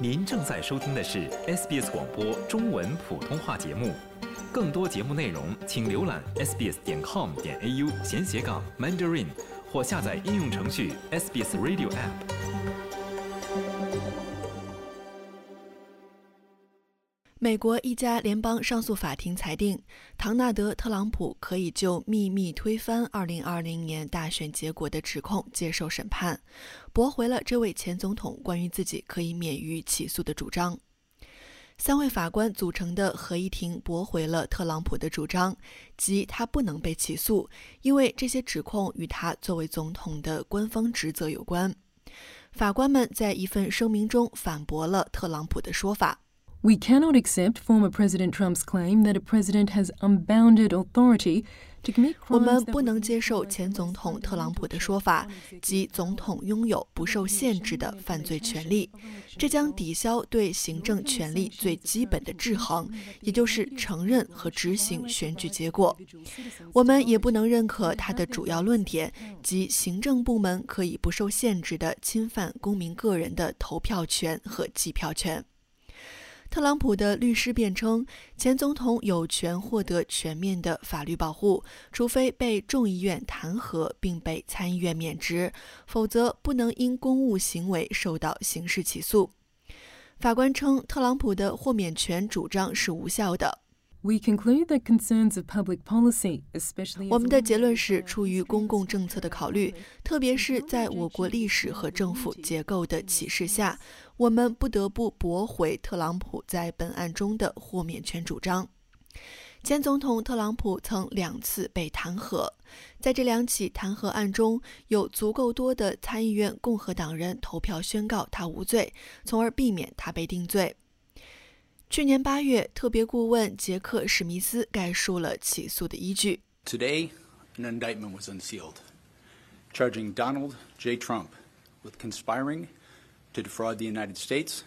您正在收听的是 SBS 广播中文普通话节目，更多节目内容请浏览 sbs 点 com 点 au 闲斜杠 mandarin 或下载应用程序 SBS Radio App。美国一家联邦上诉法庭裁定，唐纳德·特朗普可以就秘密推翻2020年大选结果的指控接受审判，驳回了这位前总统关于自己可以免于起诉的主张。三位法官组成的合议庭驳回了特朗普的主张，即他不能被起诉，因为这些指控与他作为总统的官方职责有关。法官们在一份声明中反驳了特朗普的说法。We cannot accept former President Trump's claim that a president has unbounded authority. 我们不能接受前总统特朗普的说法，即总统拥有不受限制的犯罪权利，这将抵消对行政权力最基本的制衡，也就是承认和执行选举结果。我们也不能认可他的主要论点，即行政部门可以不受限制的侵犯公民个人的投票权和计票权。特朗普的律师辩称，前总统有权获得全面的法律保护，除非被众议院弹劾并被参议院免职，否则不能因公务行为受到刑事起诉。法官称，特朗普的豁免权主张是无效的。We conclude that concerns of public policy, especially 我们的结论是，出于公共政策的考虑，特别是在我国历史和政府结构的启示下，我们不得不驳回特朗普在本案中的豁免权主张。前总统特朗普曾两次被弹劾，在这两起弹劾案中，有足够多的参议院共和党人投票宣告他无罪，从而避免他被定罪。去年八月，特别顾问杰克·史密斯概述了起诉的依据。Today, an indictment was unsealed, charging Donald J. Trump with conspiring to defraud the United States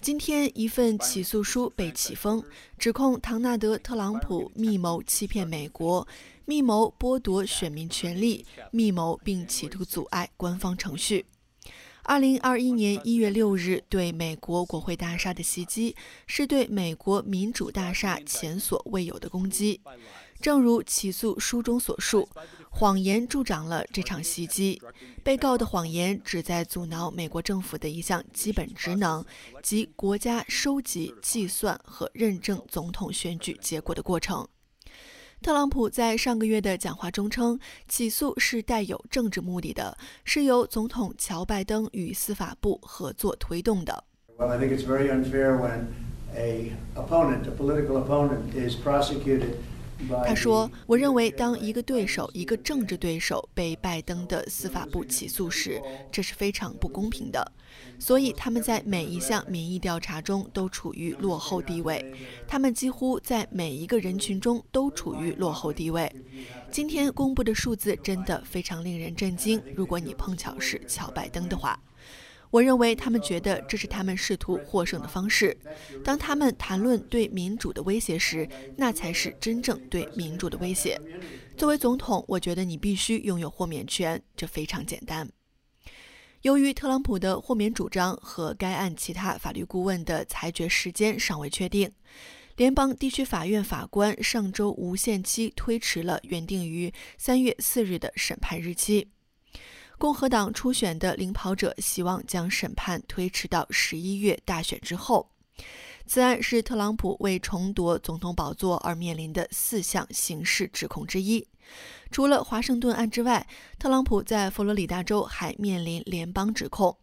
今天，一份起诉书被起封，指控唐纳德·特朗普密谋欺骗美国，密谋剥夺选民权利，密谋并企图阻碍官方程序。二零二一年一月六日对美国国会大厦的袭击，是对美国民主大厦前所未有的攻击。正如起诉书中所述，谎言助长了这场袭击。被告的谎言旨在阻挠美国政府的一项基本职能，即国家收集、计算和认证总统选举结果的过程。特朗普在上个月的讲话中称，起诉是带有政治目的的，是由总统乔·拜登与司法部合作推动的。他说我认为，当一个对手，一个政治对手被拜登的司法部起诉时，这是非常不公平的。所以，他们在每一项民意调查中都处于落后地位，他们几乎在每一个人群中都处于落后地位。今天公布的数字真的非常令人震惊。如果你碰巧是乔拜登的话。”我认为他们觉得这是他们试图获胜的方式。当他们谈论对民主的威胁时，那才是真正对民主的威胁。作为总统，我觉得你必须拥有豁免权，这非常简单。由于特朗普的豁免主张和该案其他法律顾问的裁决时间尚未确定，联邦地区法院法官上周无限期推迟了原定于三月四日的审判日期。共和党初选的领跑者希望将审判推迟到十一月大选之后。此案是特朗普为重夺总统宝座而面临的四项刑事指控之一。除了华盛顿案之外，特朗普在佛罗里达州还面临联邦指控，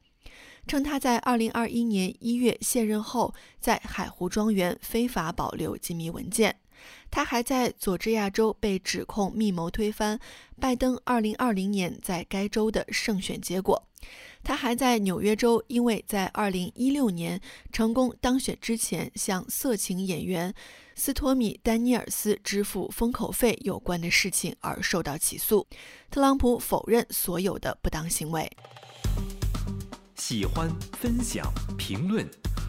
称他在2021年1月卸任后，在海湖庄园非法保留机密文件。他还在佐治亚州被指控密谋推翻拜登2020年在该州的胜选结果。他还在纽约州因为在2016年成功当选之前向色情演员斯托米·丹尼尔斯支付封口费有关的事情而受到起诉。特朗普否认所有的不当行为。喜欢、分享、评论，